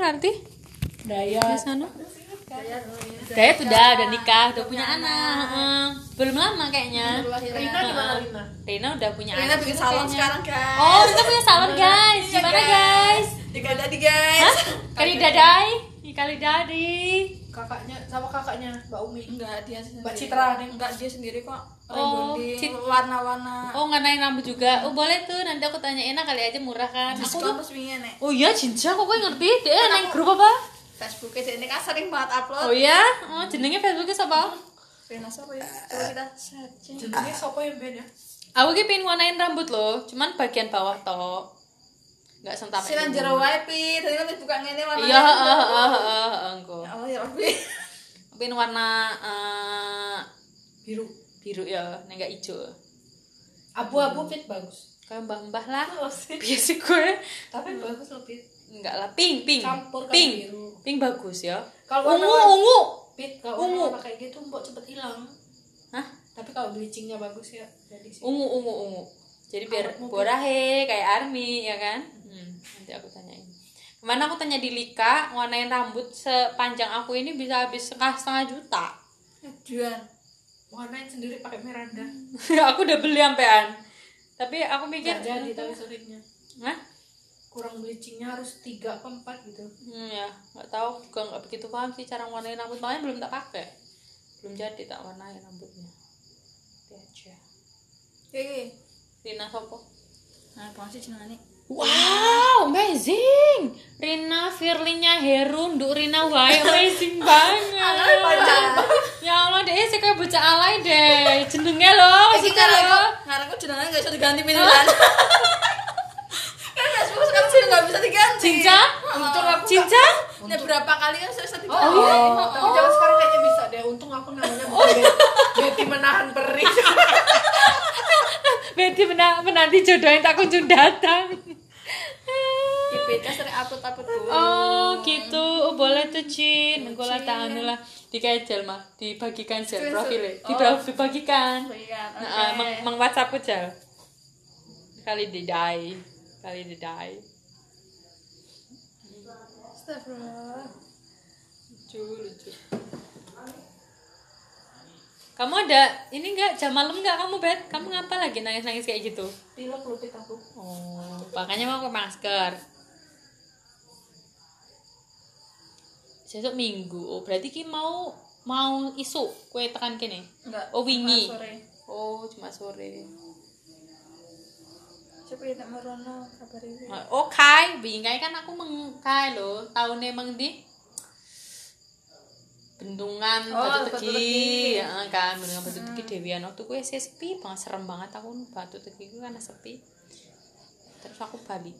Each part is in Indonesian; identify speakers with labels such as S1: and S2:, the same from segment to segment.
S1: Nanti
S2: Daya.
S1: di sana. Dayat udah udah nikah, udah punya anak. Heeh. Belum lama kayaknya.
S2: Rina gimana Rina?
S1: Rina udah punya
S3: Rina
S1: anak.
S3: bikin salon
S1: kayaknya.
S3: sekarang guys
S1: Oh, Rina punya salon guys.
S3: Iya,
S1: Gimana guys?
S3: Tiga tadi guys
S1: Hah? Kali dadai? Kali dadi.
S2: Kakaknya sama kakaknya Mbak Umi.
S3: Enggak dia sendiri
S2: Mbak Citra nih.
S3: Enggak dia sendiri kok
S1: Oh,
S3: warna-warna
S1: Oh, nganain rambut juga. Oh, boleh tuh. Nanti aku tanyain lah kali aja murah kan. Aku tuh
S3: nek
S1: Oh iya, cinca kok gue ngerti. Dia naik grup apa?
S3: Facebooknya dia ini kan sering banget upload
S1: Oh iya? Oh, jenengnya Facebooknya siapa?
S3: Rina siapa ya? Coba kita searching
S2: Jenenge sopo yang beda?
S1: Aku ki pengen warnain rambut loh, cuman bagian bawah tok. Enggak sentam.
S3: Silan jero wae pi, tadi kan buka ngene warna
S1: Iya, heeh heeh heeh engko.
S3: Ya Allah ya Rabbi
S1: Pengen warna eh,
S2: Biru.
S1: Biru ya, nek enggak hijau.
S2: Abu-abu fit bagus.
S1: Kayak mbah-mbah lah.
S2: Oh.
S1: Biasa gue.
S2: Tapi bagus fit.
S1: Enggak lah, pink, pink.
S2: Campur
S1: pink.
S2: biru.
S1: Pink bagus ya.
S2: Kalau
S1: ungu,
S2: warna-
S1: ungu.
S2: Fit kalau
S1: Ungu.
S2: kayak gitu mbok cepet hilang.
S1: Hah?
S2: Tapi kalau bleachingnya bagus ya jadi sih.
S1: Ungu, ungu, ungu. Jadi biar borahe kayak army ya kan? Hmm, nanti aku tanyain. Ke mana aku tanya di Lika, warnain rambut sepanjang aku ini bisa habis setengah setengah juta.
S2: Warnain sendiri pakai Miranda.
S1: aku udah beli sampean. Tapi aku mikir
S2: Nggak jadi tapi seringnya.
S1: Hah?
S2: Kurang bleachingnya harus tiga apa empat gitu.
S1: Hmm, ya, nggak tahu juga nggak begitu paham sih cara warnain rambut makanya belum tak pakai. Belum jadi tak warnain rambutnya. Itu aja.
S3: Oke
S1: Rina Sopo.
S3: Nah, masih jenenge
S1: Wow, amazing. Rina Firlinya Heru, Nduk Rina wae amazing banget. ya Allah, deh saya kayak bocah alay deh. Jenenge loh,
S3: Eh,
S1: maksudnya
S3: lagi ngarangku jenengan gak bisa diganti pilihan. kan Facebook sekarang sudah gak bisa diganti.
S1: Cinca?
S3: Untung aku
S1: Cinca?
S3: Ini berapa kali kan saya bisa
S2: Oh,
S3: diganti.
S2: iya. Tapi jangan sekarang kayaknya bisa deh. Untung aku namanya bukan Betty. Betty menahan perih.
S1: Betty mena- menanti jodohin tak kunjung datang.
S3: IPK sering upload-upload dulu.
S1: Oh gitu, oh, boleh tuh Cin. Engko lah tak anu lah dikejel mah, dibagikan jel profilnya,
S3: Oh.
S1: Dibagikan.
S3: Bagian, oke.
S1: Nah, meng, meng WhatsApp jel. Kali didai, kali didai.
S3: Astagfirullah.
S1: Lucu, lucu. Kamu ada ini enggak jam malam enggak kamu bet? Kamu ngapa lagi nangis-nangis kayak gitu?
S2: Pilek lu fit aku.
S1: Oh, makanya mau pakai masker. Besok minggu. Oh, berarti ki mau mau isu kue tekan kene.
S3: Enggak.
S1: Oh, wingi.
S3: cuma Sore.
S1: Oh, cuma sore.
S3: Coba kita merono kabar ini.
S1: Oh, kai, bingai kan aku mengkai loh. Tahun emang di bendungan
S3: Oh,
S1: batu tegi ya kan bendungan batu tegi dewian waktu gue sih sepi banget serem banget aku batu tegi gue karena sepi terus aku balik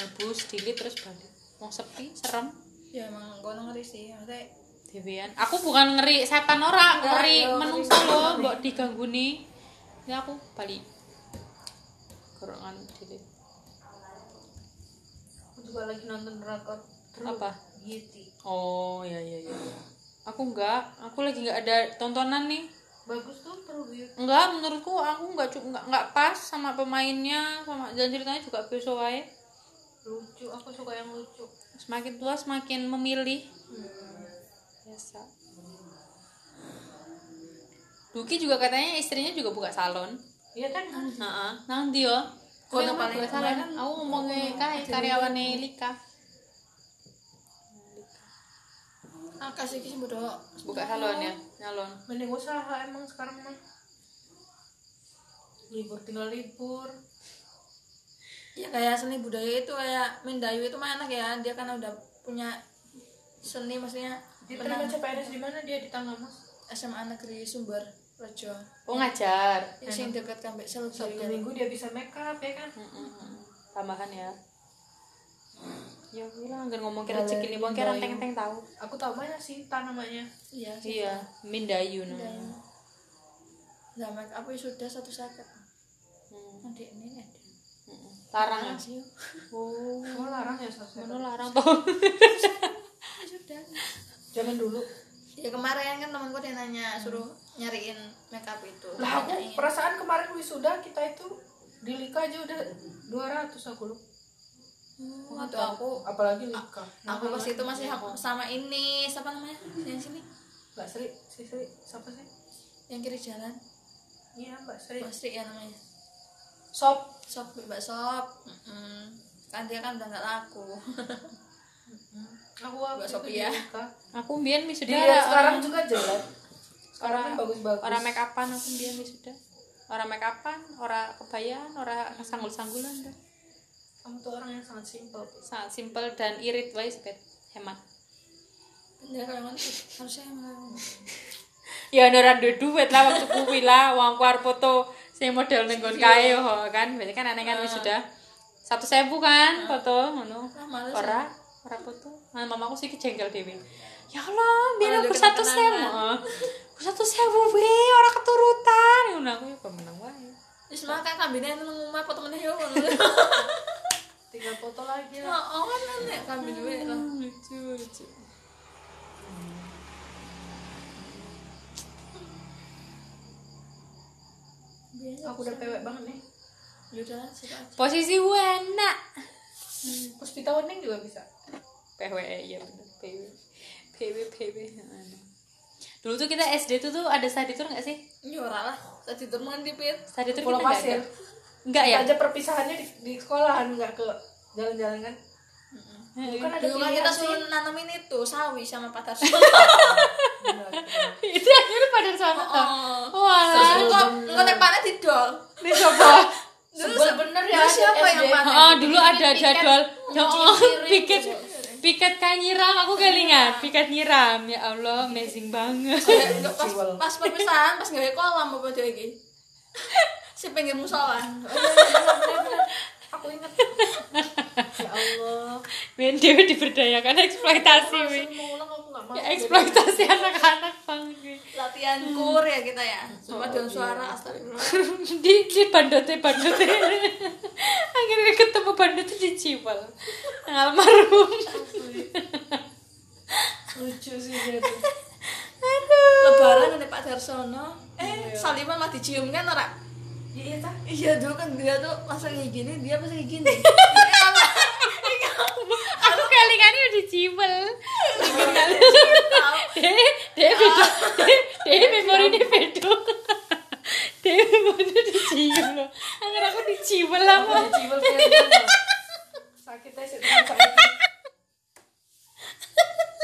S1: Mabus, dilit terus balik mau sepi serem
S3: Ya emang gue ngeri sih. Maksudnya
S1: dewian aku bukan ngeri setan ora
S3: Enggak,
S1: ngeri menungso loh mbok diganggu nih ya aku balik kerongan dilit
S2: Aku juga lagi nonton drakor.
S1: Apa?
S2: Beauty.
S1: oh ya ya ya aku enggak aku lagi nggak ada tontonan nih
S2: Bagus tuh True Beauty.
S1: enggak menurutku aku nggak cu- nggak nggak pas sama pemainnya sama dan ceritanya juga biasa wae
S2: Lucu. Aku suka yang lucu.
S1: Semakin tua semakin memilih biasa Duki juga katanya istrinya juga buka salon
S2: Iya kan?
S1: Nang ndi yo? Kowe
S3: paling
S1: buka salon. Aku ngomongnya kae karyawane Lika.
S3: ah kasih kisah bodoh.
S1: Buka salon ya, nyalon.
S2: Mending usaha emang sekarang mah. Libur tinggal libur.
S3: Ya kayak seni budaya itu kayak Mendayu itu mah enak ya. Dia kan udah punya seni maksudnya
S2: Diterima CPNS di mana dia di tangga mas?
S3: SMA Negeri Sumber Rejo.
S1: Oh ngajar.
S3: Ya sing dekat kan Mbak Sel
S2: Sabtu minggu dia bisa make up ya kan?
S1: Mm-mm. Tambahan ya. Ya bilang anggar ngomong kira cek ini, bang kira teng-teng tahu.
S2: Aku tahu banyak sih tak namanya.
S3: Iya sih.
S1: Iya, Mindayu namanya.
S3: Mendayu. Nah, make up ya sudah satu saket.
S1: Hmm,
S3: Nanti ini.
S1: Larang?
S3: Sih.
S1: Oh,
S2: Oh larang ya sosmed.
S1: mana larang tuh?
S3: Sudah.
S2: Jangan dulu.
S3: Ya kemarin kan temanku dia nanya suruh nyariin make up itu.
S2: Lah aku perasaan kemarin wisuda kita itu di Lika aja udah 200 aku lu.
S3: waktu aku
S2: apalagi nikah
S3: aku pas itu masih sama ini siapa namanya yang sini
S2: mbak Sri si Sri siapa sih
S3: yang kiri jalan
S2: iya mbak Sri
S3: Mbak Sri ya namanya
S2: sop.
S3: Sop Mbak Sop kan dia kan udah nggak laku.
S2: Aku
S3: Mbak Sophia.
S2: nikah
S1: aku mbien wisuda
S2: dia sekarang juga jelek sekarang
S1: ora
S2: kan bagus-bagus.
S1: ora make upan aku mbien wisuda ora make upan ora kebayaan ora sanggul-sanggulan dah.
S2: Kamu tuh orang yang sangat simpel.
S1: Sangat simpel dan irit wae sepet hemat.
S3: Kayak mana harusnya emang.
S1: Ya ora duwe duit lah waktu kuwi lah wong aku arep foto sing model ning nggon kae yo kan? Berarti kan aneh kan wisuda satu sewu kan foto ngono.
S3: Ah,
S1: ora ora foto. Nah mamaku sih kejengkel dewe ya Allah biar aku satu sewu. Heeh. aku satu sewu we ora keturutan. Ngono aku ya pemenang wae.
S3: Terus malah kan kambingnya itu ngomong foto meneh yo
S2: tinggal foto lagi lah.
S3: Oh, kan nek kambing gue lah.
S1: lucu lucu
S2: aku udah pewek banget nih.
S3: Ya udah lah, situ aja.
S1: posisi wana
S2: Puspita Wening juga bisa?
S1: PW ya bener. PW PW PW dulu tuh kita SD tuh tuh ada study tour nggak sih?
S3: Ora lah. Tadi tur mangan dipit.
S1: study tour
S2: Pulau
S1: kita nggak
S2: Pasir.
S1: ada? Nggak ya?
S2: Aja perpisahannya di, di sekolahan nggak ke jalan-jalan kan? Bukan ada
S3: Dulu kita suruh nanemin itu sawi sama
S2: benar.
S1: itu akhirnya pada sana tuh
S3: Oh.
S1: wah.
S3: Terus kok kok panen didol.
S1: ini coba.
S3: Dulu
S2: ya
S3: dulu siapa yang panen?
S1: oh dulu ada
S2: Piket,
S1: jadwal. oh, piket piket kayak nyiram. Aku kelingan piket nyiram. Ya Allah amazing banget.
S3: Pas pas perpisahan pas gawe kolam apa dia iki. Si pengen musola.
S2: Oh, aku ingat. Ya Allah.
S1: Men Dewi diberdayakan eksploitasi wi ya, eksploitasi anak-anak banget
S3: Latihan kur ya kita ya. Cuma dengan suara astagfirullah.
S1: di di bandote bandote. Akhirnya ketemu bandote di Cipal almarhum.
S2: Lucu sih dia tuh.
S3: Lebaran ada Pak Darsono. Eh, Saliman mah dicium kan ora?
S2: iya iya,
S3: Iya dulu kan dia tuh masa kayak gini, dia pas kayak gini.
S1: Kelingannya di Cipal deh deh beda deh deh memori ini beda. Deh memori di cium loh akhirnya aku di Cipal lah
S2: aku. di cibel kayak sakitnya sih sakit.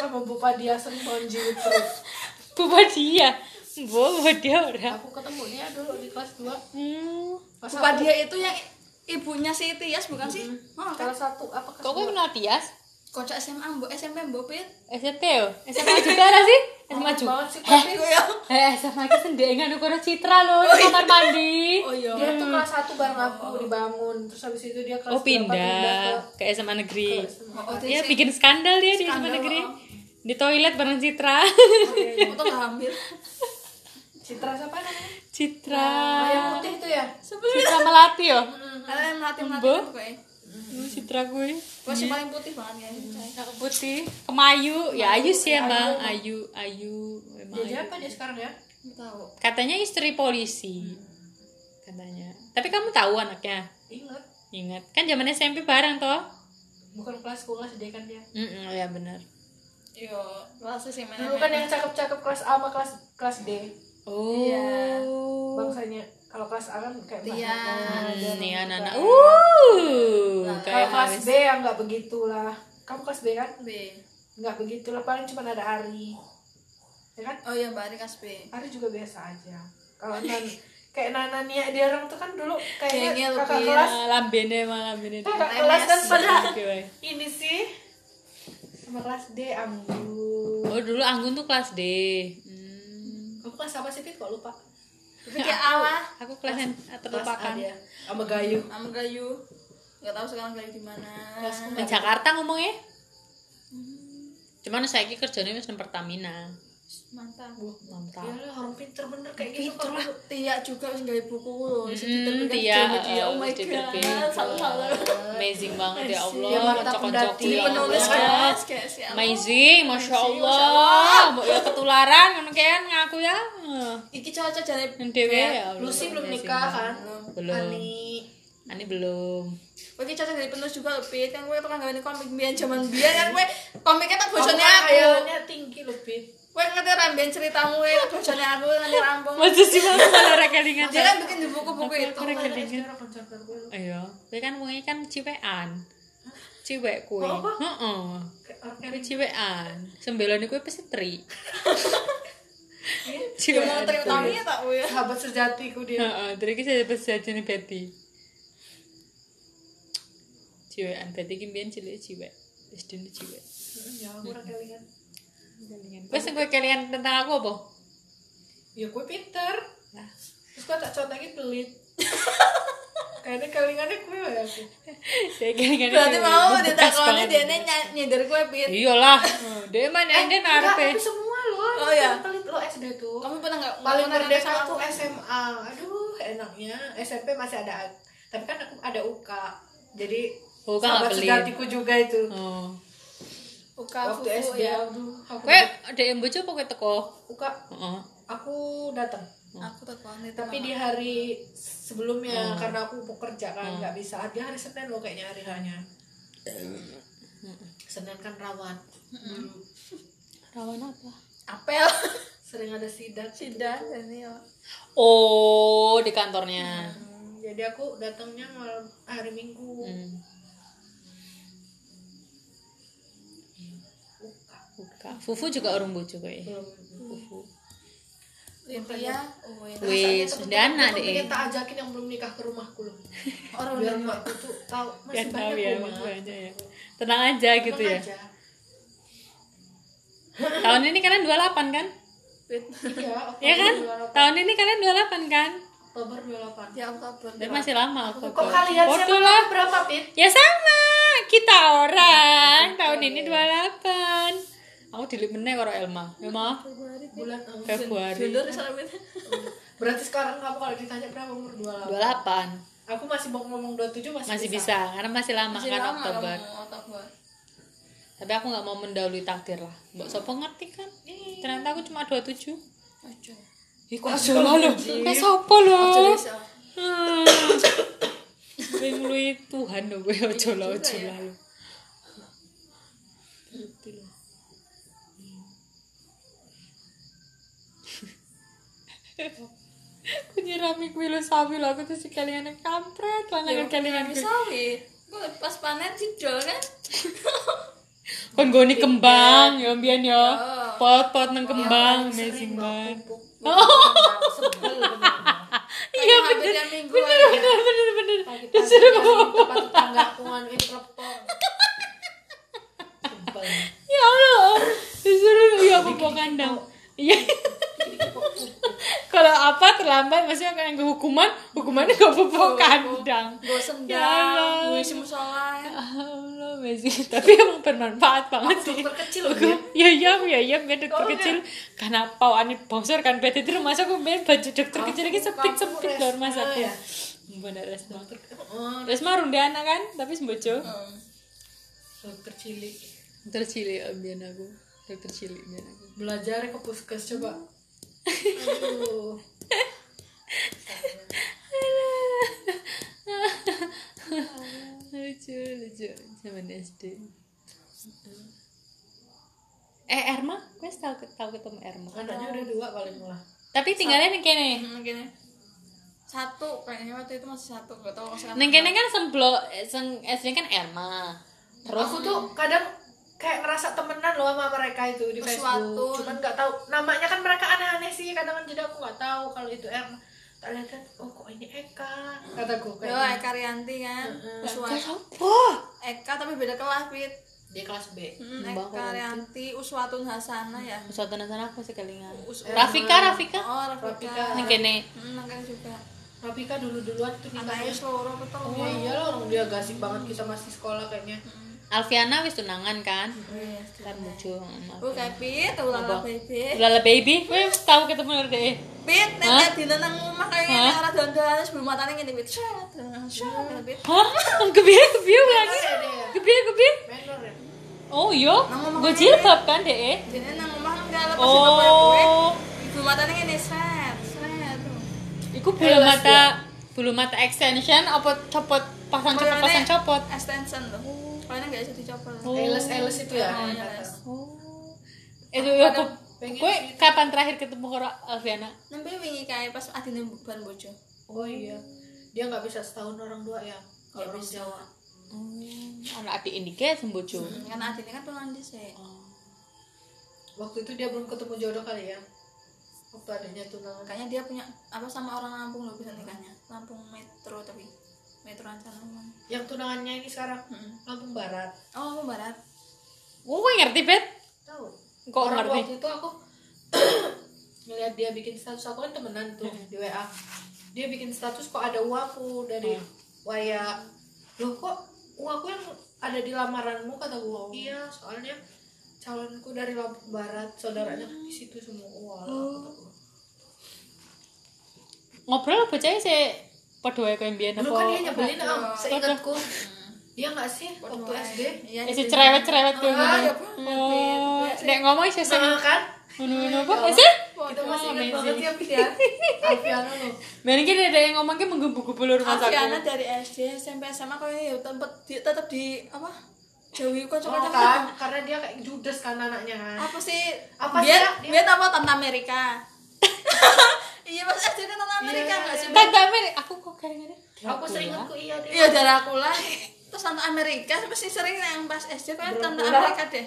S2: Sama Bu Padia senton terus
S1: Bapak dia Bapak dia orang
S2: aku ketemu dia dulu di kelas 2
S1: hmm.
S3: Bapak dia itu yang ibunya si Tias bukan sih? Oh,
S2: kelas satu apa
S1: kok kenal Tias
S3: Kocok SMA, mbok SMP mbok pit.
S1: SMP yo? SMA juga lah sih. SMA
S2: Banget
S1: juga.
S2: Banget sih tapi
S1: eh SMA kita sendiri nggak ukuran citra loh di kamar mandi.
S3: Oh iya.
S2: dia tuh kelas satu bareng aku dibangun. Terus habis itu dia kelas
S1: oh
S2: berapa
S1: pindah ke SMA negeri.
S3: Oh,
S1: ya
S3: dia
S1: bikin skandal dia di SMA negeri.
S3: oh.
S1: di toilet bareng Citra.
S3: Foto nggak ambil.
S2: Citra siapa namanya?
S1: Citra.
S2: Oh, yang putih itu ya?
S1: Citra Melati yo?
S3: Kan pokoknya.
S1: Hmm, Citra gue.
S3: Gua sih paling putih banget ya.
S1: Aku putih. Kemayu. Ya Ayu sih emang. Ayu Ayu emang
S2: dia
S1: Ayu.
S2: apa dia sekarang ya?
S3: Tahu.
S1: katanya istri polisi katanya. Tapi kamu tahu anaknya?
S2: Ingat.
S1: Ingat. Kan zaman SMP bareng toh?
S2: Bukan kelas kelas D kan dia.
S1: Mm ya benar
S3: Yo, kelas sih mana?
S2: dulu kan yang cakep-cakep kelas A sama kelas kelas D.
S1: Oh.
S3: Iya.
S2: bangsanya kalau kelas A kan kayak
S3: Tian.
S2: Nana,
S1: Hmm, anak-anak
S2: kan.
S1: uh
S3: Nah,
S1: kayak
S2: kalau kelas B ya nggak begitulah. Kamu kelas B kan?
S3: B.
S2: nggak begitulah paling cuma ada Ari. Ya kan?
S3: Oh iya, Mbak Ari kelas B.
S2: Ari juga biasa aja. Kalau nan kayak Nana Nia dia orang tuh kan dulu kayaknya
S3: Kayaknya
S2: kakak
S3: lebih
S2: kelas
S1: Ah, lambene malah lambene
S2: kakak
S3: MS.
S2: kelas kan pada ini sih. Sama kelas D Anggun.
S1: Oh dulu Anggun tuh kelas D. Hmm.
S2: kamu kelas apa sih Fit? Kok lupa
S3: Tapi kayak Allah.
S1: aku
S2: A
S1: terlupakan
S2: sama Gayu
S3: Sama Gayu. Gak tahu sekarang Gayu di mana.
S1: di Jakarta ngomongnya cuman saya kerjanya nang Pertamina
S3: Mantap.
S1: mantap
S2: ya lah orang pinter bener kayak gitu
S3: Pinter lah. Tia juga harus gawe buku loh.
S1: Mm,
S3: Diterbitkan
S1: Tia,
S3: Gramedia. Oh my god.
S1: diterbitkan.
S3: Salah-salah.
S1: amazing banget ya Allah
S2: Dia mantap
S1: kocok-kocok
S2: pendati,
S1: ya
S3: Penulis kelas kayak
S1: amazing masya Allah mbok ya ketularan ngono kan ngaku ya
S3: Iki cocok jadi
S1: dewe ya
S2: Lucy belum nikah kan
S1: belum
S2: Ani
S1: Ani belum.
S3: Iki cocok jadi penulis juga Pit. Kan kowe tukang gawe komik biyen zaman biyen kan kowe komiknya tak
S2: kan
S3: aku.
S2: Tinggi lebih.
S3: Kowe ngerti ra mbiyen ceritamu kowe tak bojone aku nganti rampung.
S1: Masa sih malah malah ra kelingan.
S3: Dia kan bikin di buku-buku itu.
S1: Aku kelingan.
S2: secara konservator gue.
S1: Iya, kowe kan wong kan ciwekan. Ciwek kowe.
S2: Oh, apa?
S1: Heeh.
S2: Orang
S1: ciwekan. Sembelane kowe pesitri.
S3: Dia
S1: Ciwekan.
S3: mau terima utaminya tak kowe.
S2: sahabat sejatiku dia.
S1: Heeh, terus iki saya pas jajane Betty. Ciwekan Betty ki mbiyen cilik ciwek. Wis dene ciwek.
S2: Ya aku ora kelingan.
S1: Wes kowe kelingan tentang aku apa?
S2: Ya gue pinter.
S1: Lah,
S2: Terus gue tak contohin pelit. Kayaknya kelingannya gue ya aku.
S1: saya kelingan.
S3: Berarti mau ditakoni
S1: banget.
S3: dia nyender kowe, Pit.
S1: Iyalah, dia mah
S2: Eh,
S1: nyender
S2: enggak,
S1: narepe.
S2: tapi semua loh.
S3: Oh, iya.
S2: Pelit lo SD tuh.
S3: Kamu pernah enggak
S2: paling merdeka
S3: aku?
S2: SMA aduh enaknya SMP masih ada tapi kan aku ada UK jadi
S1: UK nggak
S2: sahabat sejatiku juga itu
S1: Oh.
S3: Uka
S2: waktu
S3: fufu
S2: SD
S3: ya.
S2: aduh aku
S1: Kowe ada yang bojo apa kowe teko?
S2: UK
S1: Heeh.
S2: aku datang
S3: Aku tak tahu nih
S2: tapi di hari sebelumnya karena aku mau kerja kan nggak bisa dia hari Senin loh kayaknya hari hanya Senin kan rawan dulu
S1: Rawan apa?
S3: apel.
S2: sering ada sidak
S3: Sudah ini ya.
S1: Oh, di kantornya.
S2: Hmm, jadi aku datangnya malam hari Minggu
S1: Hmm.
S2: UK
S1: Buka. Fufu juga orang bojo kowe.
S2: belum
S1: Fufu.
S3: Limpia. Oh, ya.
S1: Wis,
S2: temen-temen
S1: deh.
S2: tak ajakin yang belum nikah ke rumahku loh
S3: Orang
S2: biar mbakku tuh tahu
S1: Ya
S2: masih
S1: tahu
S2: banyak
S1: ya,
S2: rumah
S1: banyak ya. Tenang aja gitu
S2: Tenang
S1: ya.
S2: aja.
S1: Tahun ini kalian 28 kan?
S2: Iya
S1: Iya kan?
S2: 28.
S1: Tahun ini kalian 28 kan?
S2: Oktober 28
S3: Ya Oktober.
S1: Dan masih lama
S2: kok
S1: Oktober.
S2: kalian
S1: Bodoh
S2: siapa
S1: lah.
S2: berapa pit
S1: Ya sama, kita orang tahun ini 28. Aku dilik meneh karo Elma. Elma,
S2: bulan
S1: Februari.
S3: Pit.
S2: berarti sekarang kamu kalau ditanya berapa umur 28
S1: 28.
S2: aku masih mau ngomong 27 masih,
S1: Masih bisa, karena masih lama
S3: Masih
S1: kan
S3: lama
S1: Oktober. Tapi aku nggak mau mendahului takdir lah. Mbak Sopo ngerti kan? Ternyata aku cuma 27.
S3: Ojo.
S1: Ih, kok aja lah lho. Mbak Sopo lho.
S3: Ojo bisa.
S1: Hmm. Kowe ngluwi Tuhan lho kowe aja lah aja lah lho. Gitu lho. Aku nyirami kuwi lho sawi lho aku tuh si kalian kampret lah nang kalian
S3: Bisa wi. Kok pas panen sidol kan?
S1: kon goni kembang ya mbiyen ya.
S3: Oh.
S1: Pot-pot nang kembang amazing banget.
S2: bener
S1: Iya bener. Bener bener bener bener.
S2: pagi-pagi tempat tetangga aku nganuin
S1: Ya Allah. Disuruh ya aku bawa kandang. Iya. Kalau apa terlambat maksudnya kayak nggak hukuman, hukumannya nggak bawa kandang.
S3: Gue
S1: Ya Allah.
S3: gue musola. ya.
S1: Allah, amazing. Tapi emang bermanfaat banget sih.
S2: dokter kecil loh
S1: Ya iya, ya iya, biar dokter
S2: Oh,
S1: kecil. Karena pawani bongsor kan bete di rumah aku biar baju dokter kecil lagi sempit sempit di rumah
S2: ya?
S1: Bener Resma.
S2: oh,
S1: Resma runde anak kan, tapi sembojo.
S3: Hmm.
S2: dokter cilik
S1: Dokter cilik ambian aku. Dokter cilik ambian aku.
S2: belajar ke puskes coba aduh
S1: lucu lucu. Zaman SD eh Erma? Gue tau tau ketemu Erma.
S2: Anaknya udah dua paling lah
S1: tapi tinggalnya nih kene.
S3: Hmm, gini. Satu kayaknya waktu itu masih satu. Gak tau sekarang.
S1: neng kene kan semblo eh, seng SD kan Erma.
S2: Terus aku tuh kadang kayak ngerasa temenan loh sama mereka itu di
S3: Sesuatu.
S2: Facebook cuman nggak tahu namanya kan mereka aneh-aneh sih kadang kan jadi aku nggak tahu kalau itu Erma tak lihat oh kok ini Eka kataku kayak
S3: Eka Rianti kan. Uswa.
S1: wah
S3: Eka tapi beda kelas, Pit.
S2: dia kelas B
S3: Hmm, Eka Rianti, Uswatun Hasana ya.
S1: suatu sana aku sih kelingan
S3: Us-
S1: Rafika Rafika
S3: Oh,
S2: Rafika.
S1: Neng kene
S3: Hmm, juga.
S2: Rafika dulu duluan tuh nikahnya
S3: seluruh betul.
S2: oh iya loh orang dia gasik banget kita masih sekolah kayaknya
S1: Alfiana wis tunangan kan
S3: Iya,
S1: kan muncul
S3: Oh, kayak Pit, ulala baby.
S1: Lala baby, gue tahu ketemu deh.
S3: Pit, nek dina nang omah kayak ngene arah dondolan sebelum matane ngene Pit. Syat, Pit.
S1: Hah? Kebiar kebiar lagi.
S2: Ya menor ya
S1: Oh iya, gue jilbab kan deh.
S3: Dene nang omah kan gak lepas bapak kowe.
S1: Oh,
S3: Ibu matane ngene set, set.
S1: iku bola mata bulu mata extension apa copot pasang copot pasang copot
S3: extension loh kalian nggak bisa dicopot
S1: Oh.
S2: Eles eles itu ya.
S3: Oh, eles.
S1: oh itu ya aku
S2: pengen
S1: gue
S2: sih
S1: kapan terakhir ketemu karo Alfiana
S3: nembe wingi kae pas adine ban bojo
S2: Oh iya. Dia nggak bisa setahun orang dua ya. Kalau orang
S3: bisa.
S2: Jawa.
S1: oh, anak adik ini kayak sembojo
S3: karena adine kan tunangan dhisik
S2: Waktu itu dia belum ketemu jodoh kali ya. Waktu adanya tunangan.
S3: kayaknya dia punya apa sama orang Lampung loh bisa nikahnya Lampung Metro tapi Metro Ancana
S2: Yang tunangannya ini sekarang
S3: Mm-mm.
S2: Lampung Barat.
S3: oh Lampung Barat
S1: oh gue ngerti bet
S2: Tahu?
S1: kok
S2: Orang
S1: ngerti
S2: waktu itu aku ngeliat dia bikin status aku kan temenan tuh di WA. Dia bikin status kok ada uaku dari Waya. Loh kok uaku yang ada di lamaranmu kata gua. Iya, soalnya calonku dari Lampung Barat, saudaranya di situ semua. Wah, gua.
S1: ngobrol apa sih pada wae koyo mbiyen
S2: Dulu kan dia
S1: apa
S2: nyebelin am, seingatku. Dia nggak sih waktu SD?
S3: iya
S1: Eh, si cerewet-cerewet tuh
S2: Ah,
S1: gitu.
S2: ya
S1: Oh, nek ngomong sih sing
S2: Nah, kan?
S1: ngono-ngono apa sih?
S2: Kita masih
S1: Oh,
S2: ingat banget ya, Pi, ya. Alfiana loh.
S1: Mungkin ada yang ngomong ki menggebu-gebu lur mas
S3: Aviana
S1: aku.
S3: dari SD SMP SMA kok ya tempat tetap di apa jauhi kok
S2: Oh, kan? Karena dia kayak judes kan anaknya kan.
S3: apa sih
S2: Apa
S3: dia
S2: sih? Dia-
S3: dia apa tante Amerika iya pas SD kan tante Amerika
S2: Iya,
S3: nggak sih
S2: iya.
S1: Tante Mary, aku kok kadang-kadang.
S2: Aku iya dia.
S3: iya dari aku lah terus tante Amerika pasti sering yang pas SD kan tante Amerika deh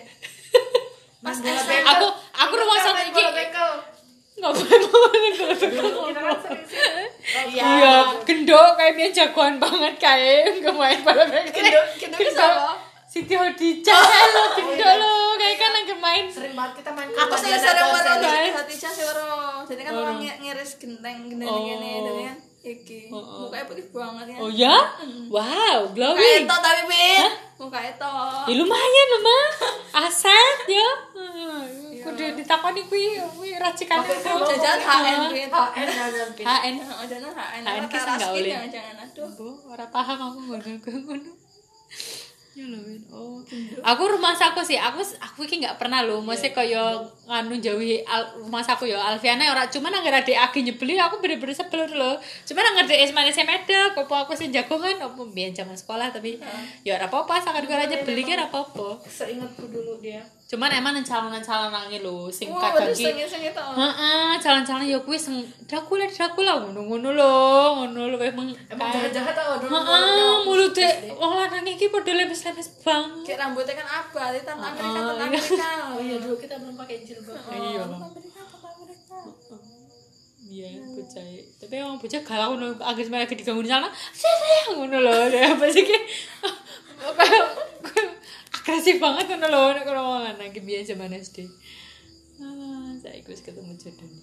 S3: pas SD.
S1: Aku aku rumah satu
S2: main
S1: iki.
S2: sering sih. Oh,
S1: Iya, gendok kayak dia jagoan banget kayak nggak main bola bekel.
S3: Gendok- gendok?
S1: Siti Hodijah lo gendok lo kayak kan lagi main.
S2: Sering banget kita main
S3: aku sih sering
S2: Challenge.
S3: di hati saya baru jadi kan orang ngi- ngiris genteng genteng
S1: Oh.
S3: gini jadi kan iki
S1: Oh, oh.
S3: mukanya putih banget ya
S1: Oh ya? Wow,
S3: muka
S1: glowing.
S3: itu tapi pin muka itu
S1: Ya lumayan loh mah. Aset ya. Kudu ditakoni kuwi kuwi racikan
S3: jajan HN
S2: HN jangan Pin.
S1: HN.
S3: Oh, jangan HN
S1: HN
S3: apa
S1: ki sing
S3: teras
S1: nggak boleh.
S3: jangan aduh
S1: Bu, ora paham aku ngono ngono. Ya lho, Win. Oh. Aku rumah saku sih, aku aku iki nggak pernah lho, mesti kaya nganu jauhi al, rumah saku ya. Alfiana ora cuman nang ade agi nyebeli aku bener-bener sebel lho. Cuman nang ade esmane semeda, kopo aku sing jagongan opo biyen zaman sekolah tapi ya ora apa-apa sakar gue aja beli kan apa-apa.
S2: Seingatku dulu dia.
S1: Cuman emang calon-calon nangi lho sing
S3: wah
S1: kadang ki
S3: tau
S1: Heeh, calon-calon ya kuwi sing Dracula Dracula ngono-ngono lho, ngono lho emang
S2: Emang
S1: kayak-
S2: jahat-jahat tau dulu.
S1: Heeh, mulute wong lanang iki padha lemes-lemes banget.
S3: kayak rambutnya kan abal itu tante Amerika
S1: Oh,
S3: tante
S1: iya.
S3: Amerika
S2: Oh iya dulu kita belum pakai jilbab.
S1: Iya.
S3: Amerika tante Amerika
S1: Iya, bocah. Tapi emang bocah galau ngono, agak sebenarnya lagi diganggu di sana. Sayang ngono lho, ya apa sih agresif banget ngono lho nek lanang ki biyen zaman SD. Ah, saiki wis ketemu jodohnya.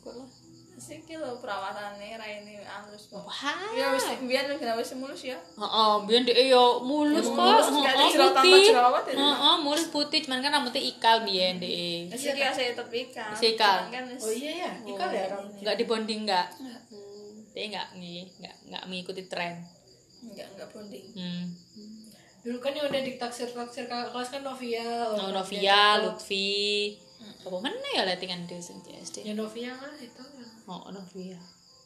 S1: Kok lah.
S3: sih kilo perawatannya Raini halus kok
S1: Wah.
S3: ya wis biar wis wis mulus ya
S1: Heeh, biyen dhek yo mulus
S3: Ya,
S1: kok.
S3: mulus, nggak ada
S1: Heeh, putih.
S3: ya.
S1: Heeh, mulus putih, cuman kan rambutnya ikal biyen dhek.
S3: Saya tetap ikan.
S1: Masih ikan.
S3: Cuman kan wis-
S2: Oh iya ya, ikal ya rambutnya.
S1: Enggak dibonding enggak? Dia enggak nih, enggak enggak mengikuti tren.
S3: enggak enggak bonding.
S1: Hmm.
S2: Dulu kan yang udah ditaksir-taksir kakak kelas kan Novia.
S1: Oh, Novia, Lutfi. Apa mana ya sing di SD?
S2: Ya Novia lah itu.
S1: Oh, Novia.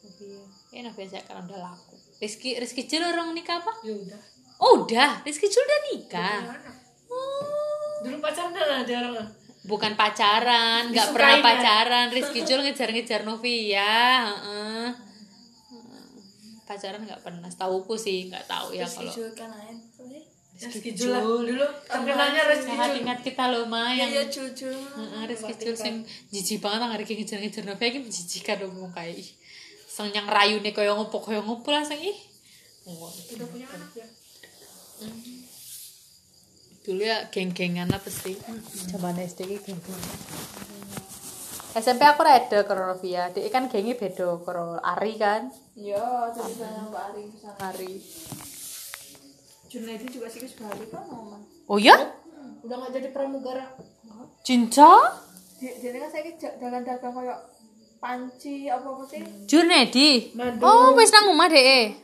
S1: Novia. Ya Novia saya kan udah laku. Rizky Rizky Jul orang nikah apa?
S2: Ya udah.
S1: Oh, udah. Rizky Jul udah nikah. Oh.
S2: Dulu pacaran lah dia orang.
S1: Bukan pacaran, nggak pernah pacaran. Rizky Jul ngejar-ngejar Novia, heeh. Pacaran nggak pernah. Setahuku sih, nggak tahu ya kalau
S3: kan lain. Apa?
S2: Rizky Jul lah. Dulu terkenalnya Rizky
S1: Sehat
S2: Jul.
S1: ingat kita loh Ma
S3: Ya
S1: yang
S3: ya jujur.
S1: Heeh, Rizky Jul sing jijik banget nang iki ngejar-ngejar Novia iki menjijikan dong wong kae. ih. Sing yang rayune kaya ngopo kaya ngopo langsung ih. Wah,
S2: Udah punya anak ya.
S1: Dulu ya geng-gengan lah pasti. Zaman SD ki geng-gengan. SMP aku rada karo Novia. Dia kan gengnya beda karo Ari kan.
S3: Ya, jadi sana Mbak Ari.
S1: Ari.
S3: Junaidi juga sih balik kan ngomong.
S1: Oh ya?
S2: Udah gak jadi pramugara.
S1: Cinta?
S3: Dia kan saya dagang-dagang kayak panci apa apa sih?
S2: Madu.
S1: Oh, wis nang omah dhek.